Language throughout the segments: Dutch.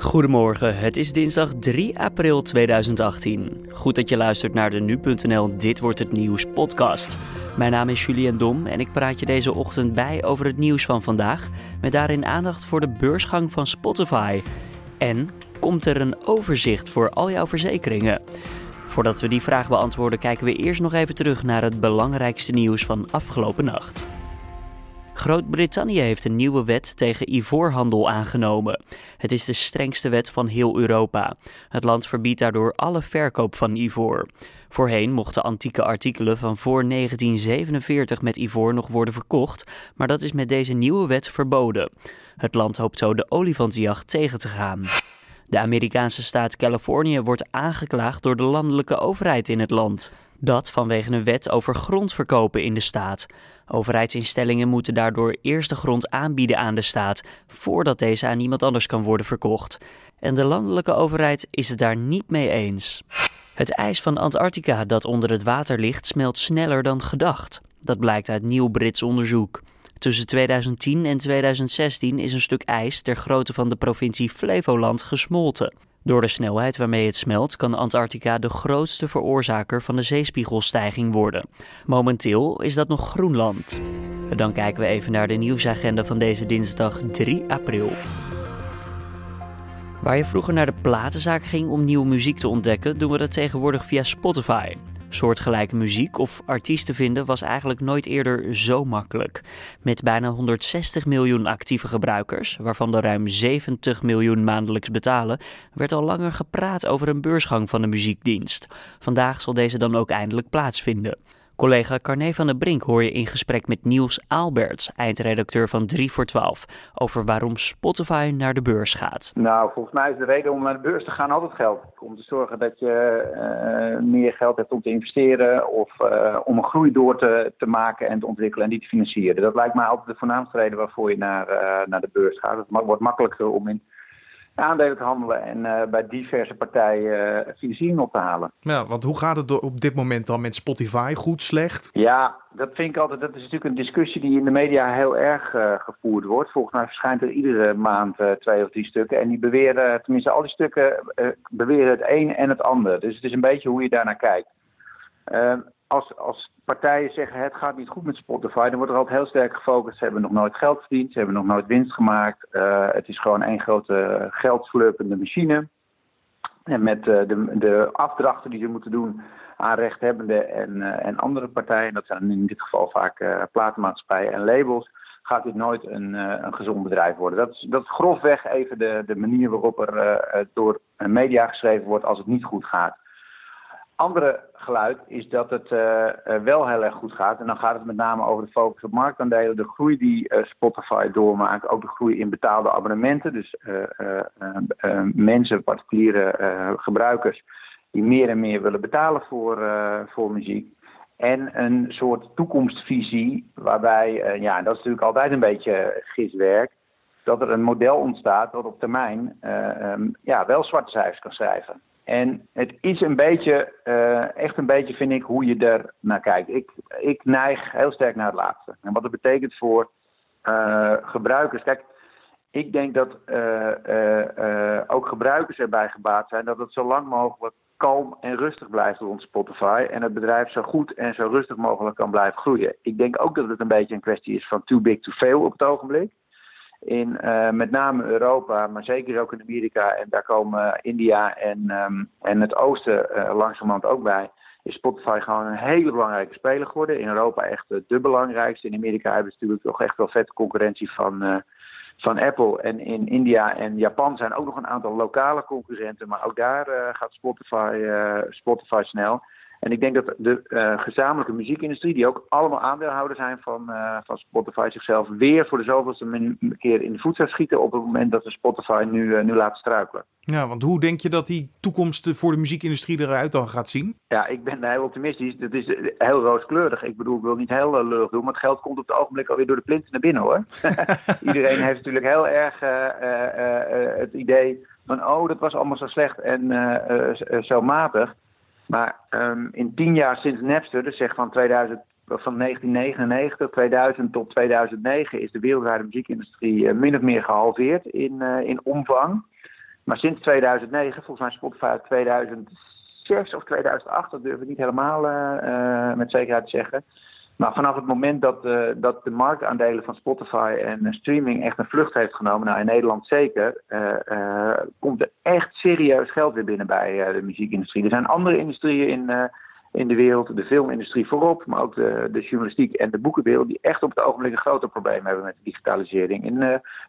Goedemorgen, het is dinsdag 3 april 2018. Goed dat je luistert naar de nu.nl Dit wordt het nieuws podcast. Mijn naam is Julien Dom en ik praat je deze ochtend bij over het nieuws van vandaag, met daarin aandacht voor de beursgang van Spotify. En komt er een overzicht voor al jouw verzekeringen? Voordat we die vraag beantwoorden, kijken we eerst nog even terug naar het belangrijkste nieuws van afgelopen nacht. Groot-Brittannië heeft een nieuwe wet tegen ivoorhandel aangenomen. Het is de strengste wet van heel Europa. Het land verbiedt daardoor alle verkoop van ivoor. Voorheen mochten antieke artikelen van voor 1947 met ivoor nog worden verkocht, maar dat is met deze nieuwe wet verboden. Het land hoopt zo de olifantsjacht tegen te gaan. De Amerikaanse staat Californië wordt aangeklaagd door de landelijke overheid in het land. Dat vanwege een wet over grondverkopen in de staat. Overheidsinstellingen moeten daardoor eerst de grond aanbieden aan de staat voordat deze aan iemand anders kan worden verkocht. En de landelijke overheid is het daar niet mee eens. Het ijs van Antarctica dat onder het water ligt smelt sneller dan gedacht. Dat blijkt uit nieuw Brits onderzoek. Tussen 2010 en 2016 is een stuk ijs ter grootte van de provincie Flevoland gesmolten. Door de snelheid waarmee het smelt kan Antarctica de grootste veroorzaker van de zeespiegelstijging worden. Momenteel is dat nog Groenland. Dan kijken we even naar de nieuwsagenda van deze dinsdag 3 april. Waar je vroeger naar de platenzaak ging om nieuwe muziek te ontdekken, doen we dat tegenwoordig via Spotify. Soortgelijke muziek of artiesten vinden was eigenlijk nooit eerder zo makkelijk. Met bijna 160 miljoen actieve gebruikers, waarvan er ruim 70 miljoen maandelijks betalen, werd al langer gepraat over een beursgang van de muziekdienst. Vandaag zal deze dan ook eindelijk plaatsvinden. Collega Carne van der Brink hoor je in gesprek met Niels Aalberts, eindredacteur van 3 voor 12, over waarom Spotify naar de beurs gaat. Nou, volgens mij is de reden om naar de beurs te gaan altijd geld. Om te zorgen dat je uh, meer geld hebt om te investeren of uh, om een groei door te, te maken en te ontwikkelen en die te financieren. Dat lijkt mij altijd de voornaamste reden waarvoor je naar, uh, naar de beurs gaat. Het wordt makkelijker om in aandelen te handelen en uh, bij diverse partijen uh, financiering op te halen. Ja, want hoe gaat het op dit moment dan met Spotify? Goed, slecht? Ja, dat vind ik altijd. Dat is natuurlijk een discussie die in de media heel erg uh, gevoerd wordt. Volgens mij verschijnt er iedere maand twee of drie stukken. En die beweren, tenminste al die stukken, beweren het een en het ander. Dus het is een beetje hoe je daarnaar kijkt. Als, partijen zeggen het gaat niet goed met Spotify, dan wordt er altijd heel sterk gefocust. Ze hebben nog nooit geld verdiend, ze hebben nog nooit winst gemaakt. Uh, het is gewoon één grote geldslurpende machine. En met uh, de, de afdrachten die ze moeten doen aan rechthebbenden en, uh, en andere partijen, dat zijn in dit geval vaak platenmaatschappijen en labels, gaat dit nooit een, een gezond bedrijf worden. Dat is, dat grofweg even de, de manier waarop er door media geschreven wordt als het niet goed gaat andere geluid is dat het uh, wel heel erg goed gaat. En dan gaat het met name over de focus op marktaandelen, de groei die uh, Spotify doormaakt, ook de groei in betaalde abonnementen. Dus mensen, particuliere gebruikers, die meer en meer willen betalen voor, voor muziek. En een soort toekomstvisie, waarbij, ja, dat is natuurlijk altijd een beetje giswerk, dat er een model ontstaat dat op termijn um, ja, wel zwarte cijfers kan schrijven. En het is een beetje, uh, echt een beetje vind ik, hoe je er naar kijkt. Ik, ik neig heel sterk naar het laatste. En wat dat betekent voor uh, gebruikers. Kijk, ik denk dat ook gebruikers erbij gebaat zijn dat het zo lang mogelijk kalm en rustig blijft rond Spotify. En het bedrijf zo goed en zo rustig mogelijk kan blijven groeien. Ik denk ook dat het een beetje een kwestie is van too big to fail op het ogenblik in uh, met name Europa, maar zeker ook in Amerika. En daar komen India en, um, en het oosten uh, langzamerhand ook bij. Is Spotify gewoon een hele belangrijke speler geworden. In Europa echt de belangrijkste. In Amerika hebben ze natuurlijk toch echt wel vette concurrentie van, van Apple. En in India en Japan zijn ook nog een aantal lokale concurrenten. Maar ook daar gaat Spotify, Spotify snel. En ik denk dat de uh, gezamenlijke muziekindustrie, die ook allemaal aandeelhouder zijn van, uh, van Spotify, zichzelf weer voor de zoveelste keer in de voet zou schieten op het moment dat ze Spotify nu, uh, nu laten struikelen. Ja, want hoe denk je dat die toekomst voor de muziekindustrie eruit dan gaat zien? Ja, ik ben heel optimistisch. Dat is heel rooskleurig. Ik bedoel, ik wil niet heel lullig doen, maar het geld komt op het ogenblik alweer door de plinten naar binnen hoor. Iedereen heeft natuurlijk heel erg het idee van, oh, dat was allemaal zo slecht en zo matig. Maar um, in tien jaar sinds Napster, dus zeg van, 2000, van 1999, 2000 tot 2009, is de wereldwijde muziekindustrie uh, min of meer gehalveerd in, uh, in omvang. Maar sinds 2009, volgens mij Spotify uit 2006 of 2008, dat durf ik niet helemaal met zekerheid te zeggen. Maar vanaf het moment dat, uh, dat de marktaandelen van Spotify en streaming echt een vlucht heeft genomen, nou in Nederland zeker, uh, komt er echt serieus geld weer binnen bij de muziekindustrie. Er zijn andere industrieën in, in de wereld, de filmindustrie voorop, maar ook de, de journalistiek en de boekenwereld, die echt op het ogenblik een groter probleem hebben met de digitalisering. In uh,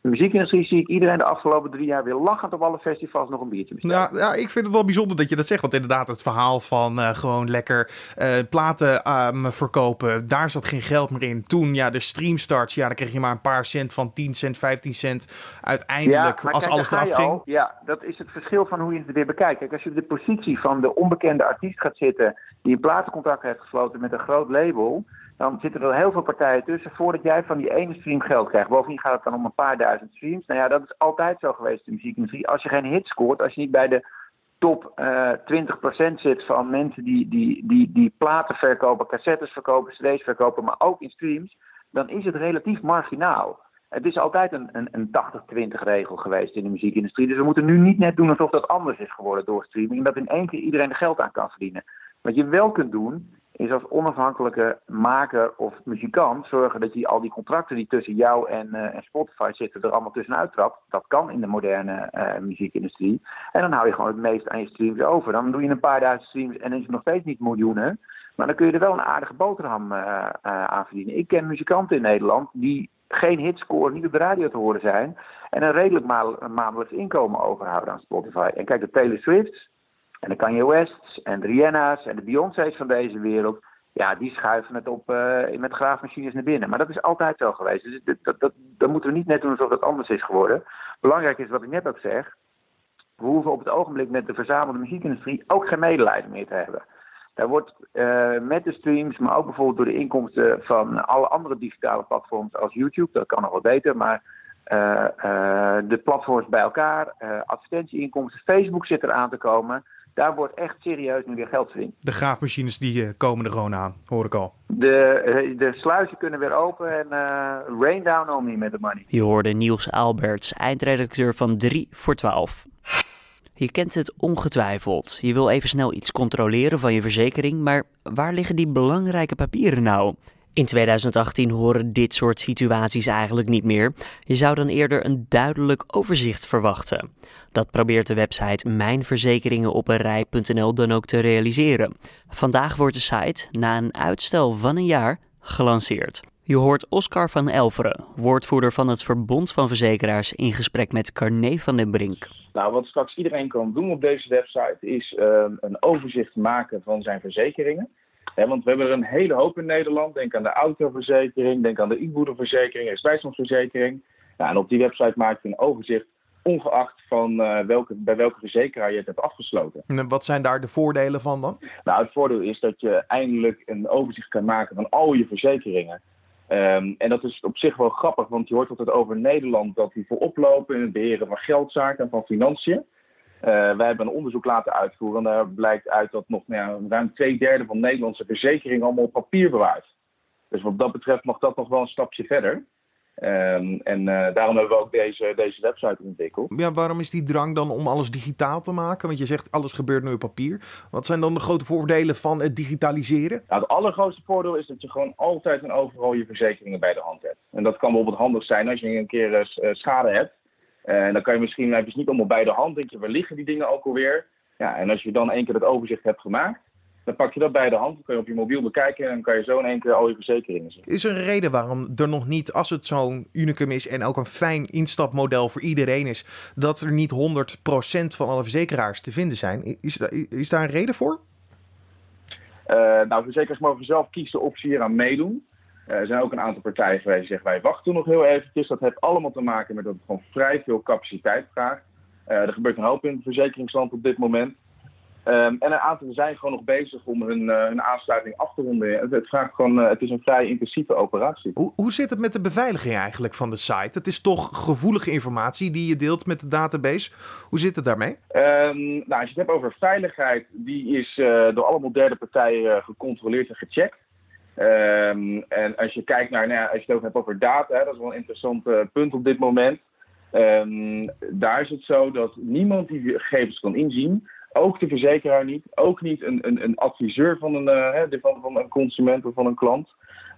de muziekindustrie zie ik iedereen de afgelopen drie jaar weer lachend op alle festivals nog een biertje bestellen. Ja, ja, ik vind het wel bijzonder dat je dat zegt, want inderdaad het verhaal van uh, gewoon lekker uh, platen um, verkopen, daar zat geen geld meer in. Toen, ja, de streamstarts, ja, dan kreeg je maar een paar cent van 10 cent, 15 cent uiteindelijk, ja, als kijk, alles eraf ging. Al, ja, dat is het verschil van hoe je het weer bekijkt. Kijk, als je op de positie van de onbekende artiest gaat zitten, die een platencontract heeft gesloten met een groot label, dan zitten er heel veel partijen tussen voordat jij van die ene stream geld krijgt. Bovendien gaat het dan om een paar duizend streams. Nou ja, dat is altijd zo geweest in de muziekindustrie. Als je geen hit scoort, als je niet bij de top uh, 20% zit van mensen die, die, die, die platen verkopen, cassettes verkopen, cd's verkopen, maar ook in streams, dan is het relatief marginaal. Het is altijd een, een, een 80-20 regel geweest in de muziekindustrie. Dus we moeten nu niet net doen alsof dat anders is geworden door streaming. Dat in één keer iedereen er geld aan kan verdienen. Wat je wel kunt doen, is als onafhankelijke maker of muzikant zorgen dat je al die contracten die tussen jou en, uh, en Spotify zitten er allemaal tussenuit trapt. Dat kan in de moderne uh, muziekindustrie. En dan hou je gewoon het meest aan je streams over. Dan doe je een paar duizend streams en dan is het nog steeds niet miljoenen. Maar dan kun je er wel een aardige boterham uh, aan verdienen. Ik ken muzikanten in Nederland die geen hitscore, niet op de radio te horen zijn. En een redelijk ma maandelijks inkomen overhouden aan Spotify. En kijk, de Taylor Swift en de Kanye West's en de Rihanna's en de Beyoncé's van deze wereld. Ja, die schuiven het op uh, met graafmachines naar binnen. Maar dat is altijd zo geweest. Dus dat, dat, dat, dat moeten we niet net doen alsof dat anders is geworden. Belangrijk is wat ik net ook zeg. We hoeven op het ogenblik met de verzamelde muziekindustrie ook geen medelijden meer te hebben. Daar wordt uh, met de streams, maar ook bijvoorbeeld door de inkomsten van alle andere digitale platforms als YouTube, dat kan nog wel beter, maar uh, de platforms bij elkaar, advertentieinkomsten, Facebook zit er aan te komen. Daar wordt echt serieus nu weer geld verdiend. De graafmachines die komen er gewoon aan, hoor ik al. De, de sluizen kunnen weer open en rain down on me met de money. Je hoorde Niels Alberts, eindredacteur van 3 voor 12. Je kent het ongetwijfeld. Je wil even snel iets controleren van je verzekering, maar waar liggen die belangrijke papieren nou? In 2018 horen dit soort situaties eigenlijk niet meer. Je zou dan eerder een duidelijk overzicht verwachten. Dat probeert de website mijnverzekeringenopeenrij.nl dan ook te realiseren. Vandaag wordt de site, na een uitstel van een jaar, gelanceerd. Je hoort Oscar van Elveren, woordvoerder van het Verbond van Verzekeraars, in gesprek met Carné van den Brink. Nou, wat straks iedereen kan doen op deze website is uh, een overzicht maken van zijn verzekeringen. Want we hebben er een hele hoop in Nederland. Denk aan de autoverzekering, denk aan de inboedelverzekering, de bijstandsverzekering. Nou, en op die website maak je een overzicht ongeacht van uh, welke, bij welke verzekeraar je het hebt afgesloten. En wat zijn daar de voordelen van dan? Nou, het voordeel is dat je eindelijk een overzicht kan maken van al je verzekeringen. Um, en dat is op zich wel grappig, want je hoort altijd over Nederland dat die voorop lopen in het beheren van geldzaken en van financiën. Uh, wij hebben een onderzoek laten uitvoeren en daar blijkt uit dat nog nou ja, ruim twee derde van Nederlandse verzekeringen allemaal op papier bewaart. Dus wat dat betreft mag dat nog wel een stapje verder. Um, en uh, daarom hebben we ook deze, deze website ontwikkeld. Ja, waarom is die drang dan om alles digitaal te maken? Want je zegt alles gebeurt nu op papier. Wat zijn dan de grote voordelen van het digitaliseren? Nou, het allergrootste voordeel is dat je gewoon altijd en overal je verzekeringen bij de hand hebt. En dat kan bijvoorbeeld handig zijn als je een keer uh, schade hebt. En dan kan je misschien even niet allemaal bij de hand. Denk je, waar liggen die dingen ook alweer? Ja, en als je dan één keer het overzicht hebt gemaakt, dan pak je dat bij de hand, dan kun je op je mobiel bekijken en dan kan je zo in één keer al je verzekeringen zien. Is er een reden waarom er nog niet, als het zo'n unicum is en ook een fijn instapmodel voor iedereen is, dat er niet 100% van alle verzekeraars te vinden zijn? Is, is daar een reden voor? Uh, nou, verzekeraars mogen zelf kiezen de optie hier aan meedoen. Uh, er zijn ook een aantal partijen geweest die zeggen wij wachten nog heel eventjes. Dat heeft allemaal te maken met dat het gewoon vrij veel capaciteit vraagt. Uh, er gebeurt een hoop in het verzekeringsland op dit moment. Um, en een aantal zijn gewoon nog bezig om hun, uh, hun aansluiting af te ronden. Het, het, vraagt gewoon, uh, het is een vrij intensieve operatie. Hoe, hoe zit het met de beveiliging eigenlijk van de site? Het is toch gevoelige informatie die je deelt met de database. Hoe zit het daarmee? Um, nou, als je het hebt over veiligheid, die is uh, door allemaal derde partijen gecontroleerd en gecheckt. Um, en als je kijkt naar, nou, als je het ook hebt over data, hè, dat is wel een interessant punt op dit moment. Ehm, daar is het zo dat niemand die gegevens kan inzien. Ook de verzekeraar niet. Ook niet een, een, een adviseur van een, uh, van, van een consument of van een klant.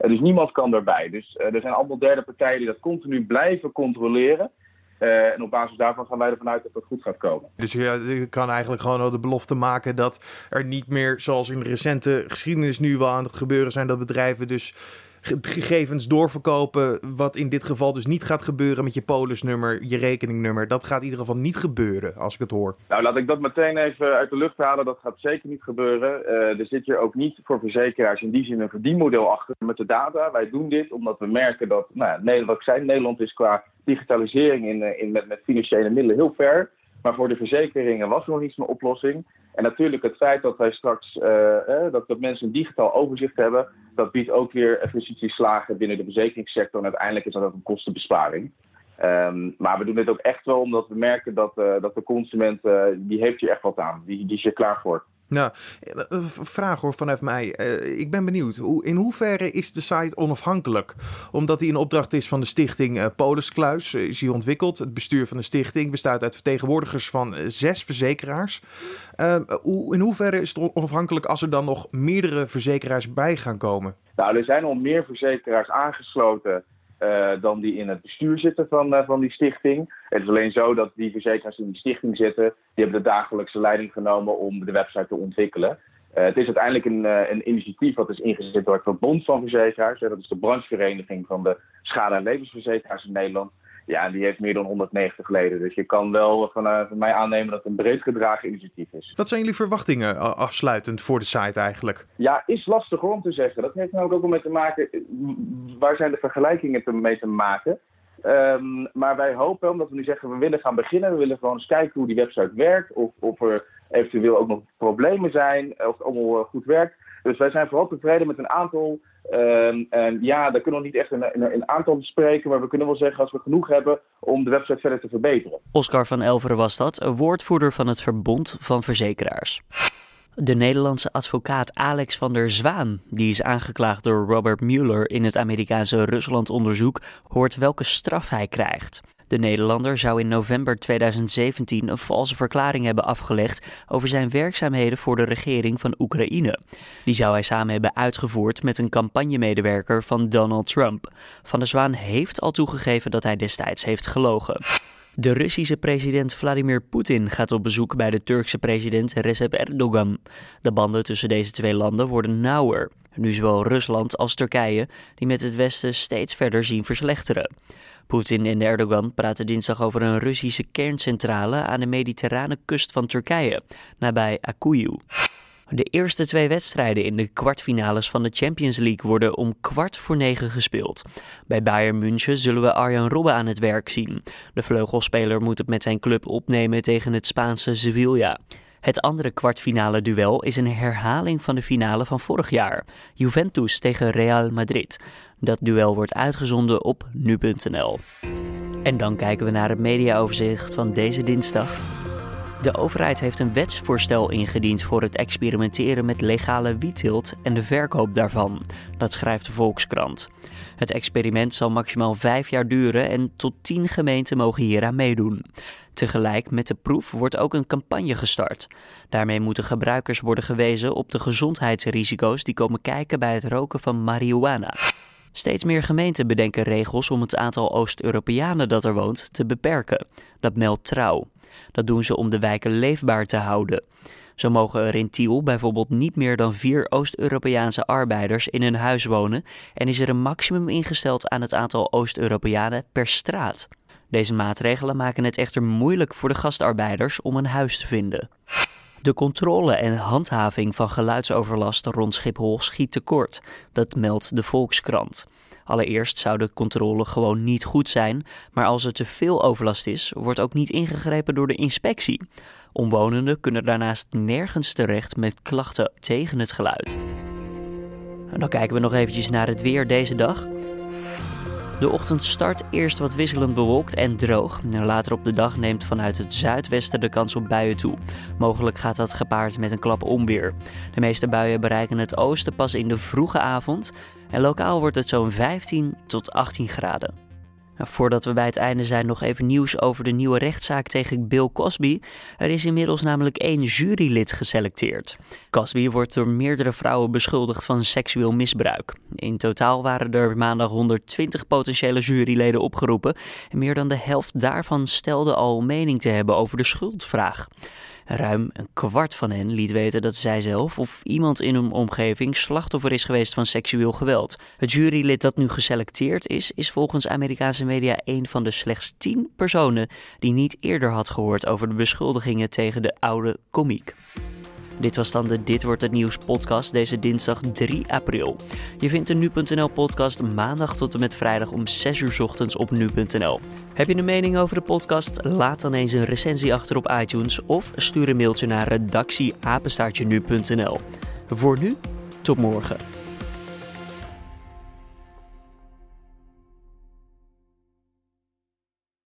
Uh, dus niemand kan daarbij. Dus uh, er zijn allemaal derde partijen die dat continu blijven controleren. En op basis daarvan gaan wij ervan uit dat het goed gaat komen. Dus je kan eigenlijk gewoon de belofte maken dat er niet meer, zoals in de recente geschiedenis nu wel aan het gebeuren zijn, dat bedrijven dus gegevens doorverkopen. Wat in dit geval dus niet gaat gebeuren met je polisnummer, je rekeningnummer. Dat gaat in ieder geval niet gebeuren, als ik het hoor. Nou, laat ik dat meteen even uit de lucht halen. Dat gaat zeker niet gebeuren. Uh, er zit hier ook niet voor verzekeraars in die zin een verdienmodel achter met de data. Wij doen dit omdat we merken dat, nou, Nederland, ik zei, Nederland is qua digitalisering in, eh, in, met, met financiële middelen heel ver. Maar voor de verzekeringen was er nog niet zo'n oplossing. En natuurlijk het feit dat wij straks uh, eh, dat, dat mensen een digitaal overzicht hebben, dat biedt ook weer efficiëntieslagen binnen de verzekeringssector. En uiteindelijk is dat ook een kostenbesparing. Um, maar we doen dit ook echt wel omdat we merken dat, uh, dat de consument, die heeft hier echt wat aan. Die, die is er klaar voor. Nou, vraag hoor vanuit mij. Uh, ik ben benieuwd. In hoeverre is de site onafhankelijk? Omdat die een opdracht is van de stichting Poliskluis. Is die ontwikkeld. Het bestuur van de stichting bestaat uit vertegenwoordigers van zes verzekeraars. Hoe, in hoeverre is het onafhankelijk als er dan nog meerdere verzekeraars bij gaan komen? Nou, er zijn al meer verzekeraars aangesloten. Uh, dan die in het bestuur zitten van, uh, van die stichting. Het is alleen zo dat die verzekeraars in die stichting zitten, die hebben de dagelijkse leiding genomen om de website te ontwikkelen. Uh, het is uiteindelijk een, een, initiatief wat is ingezet door het Verbond van Verzekeraars. dat is de branchevereniging van de schade- en levensverzekeraars in Nederland. Ja, die heeft meer dan 190 leden. Dus je kan wel van, van mij aannemen dat het een breed gedragen initiatief is. Wat zijn jullie verwachtingen afsluitend voor de site eigenlijk? Ja, is lastig om te zeggen. Dat heeft namelijk ook wel mee te maken. Waar zijn de vergelijkingen mee te maken? Um, maar wij hopen, omdat we nu zeggen we willen gaan beginnen, we willen gewoon eens kijken hoe die website werkt. Of, of er eventueel ook nog problemen zijn, of het allemaal goed werkt. Dus wij zijn vooral tevreden met een aantal Um, en ja, daar kunnen we niet echt een, een, aantal bespreken, maar we kunnen wel zeggen als we genoeg hebben om de website verder te verbeteren. Oscar van Elveren was dat, woordvoerder van het Verbond van Verzekeraars. De Nederlandse advocaat Alex van der Zwaan, die is aangeklaagd door Robert Mueller in het Amerikaanse Rusland-onderzoek, hoort welke straf hij krijgt. De Nederlander zou in november 2017 een valse verklaring hebben afgelegd over zijn werkzaamheden voor de regering van Oekraïne. Die zou hij samen hebben uitgevoerd met een campagnemedewerker van Donald Trump. Van der Zwaan heeft al toegegeven dat hij destijds heeft gelogen. De Russische president Vladimir Poetin gaat op bezoek bij de Turkse president Recep Erdogan. De banden tussen deze twee landen worden nauwer. Nu zowel Rusland als Turkije, die met het Westen steeds verder zien verslechteren. Poetin en Erdogan praten dinsdag over een Russische kerncentrale aan de mediterrane kust van Turkije, nabij Akuyu. De eerste twee wedstrijden in de kwartfinales van de Champions League worden om kwart voor negen gespeeld. Bij Bayern München zullen we Arjan Robben aan het werk zien. De vleugelspeler moet het met zijn club opnemen tegen het Spaanse Sevilla. Het andere kwartfinale duel is een herhaling van de finale van vorig jaar. Juventus tegen Real Madrid. Dat duel wordt uitgezonden op nu.nl. En dan kijken we naar het mediaoverzicht van deze dinsdag. De overheid heeft een wetsvoorstel ingediend voor het experimenteren met legale wietteelt en de verkoop daarvan. Dat schrijft de Volkskrant. Het experiment zal maximaal vijf jaar duren en tot tien gemeenten mogen hieraan meedoen. Tegelijk met de proef wordt ook een campagne gestart. Daarmee moeten gebruikers worden gewezen op de gezondheidsrisico's die komen kijken bij het roken van marihuana. Steeds meer gemeenten bedenken regels om het aantal Oost-Europeanen dat er woont te beperken. Dat meldt Trouw. Dat doen ze om de wijken leefbaar te houden. Zo mogen er in Tiel bijvoorbeeld niet meer dan vier Oost-Europese arbeiders in een huis wonen en is er een maximum ingesteld aan het aantal Oost-Europeanen per straat. Deze maatregelen maken het echter moeilijk voor de gastarbeiders om een huis te vinden. De controle en handhaving van geluidsoverlast rond Schiphol schiet tekort. Dat meldt de Volkskrant. Allereerst zou de controle gewoon niet goed zijn, maar als er te veel overlast is, wordt ook niet ingegrepen door de inspectie. Omwonenden kunnen daarnaast nergens terecht met klachten tegen het geluid. En dan kijken we nog eventjes naar het weer deze dag. De ochtend start eerst wat wisselend bewolkt en droog. Later op de dag neemt vanuit het zuidwesten de kans op buien toe. Mogelijk gaat dat gepaard met een klap onweer. De meeste buien bereiken het oosten pas in de vroege avond. En lokaal wordt het zo'n 15 tot 18 graden. Nou, voordat we bij het einde zijn, nog even nieuws over de nieuwe rechtszaak tegen Bill Cosby. Er is inmiddels namelijk één jurylid geselecteerd. Cosby wordt door meerdere vrouwen beschuldigd van seksueel misbruik. In totaal waren er maandag 120 potentiële juryleden opgeroepen. En meer dan de helft daarvan stelde al mening te hebben over de schuldvraag. Ruim een kwart van hen liet weten dat zij zelf of iemand in hun omgeving slachtoffer is geweest van seksueel geweld. Het jurylid dat nu geselecteerd is, is volgens Amerikaanse media een van de slechts tien personen die niet eerder had gehoord over de beschuldigingen tegen de oude komiek. Dit was dan de Dit wordt het nieuws podcast deze dinsdag 3 april. Je vindt de nu.nl podcast maandag tot en met vrijdag om 6 uur ochtends op nu.nl. Heb je een mening over de podcast? Laat dan eens een recensie achter op iTunes of stuur een mailtje naar redactieapenstaartje nu.nl. Voor nu, tot morgen.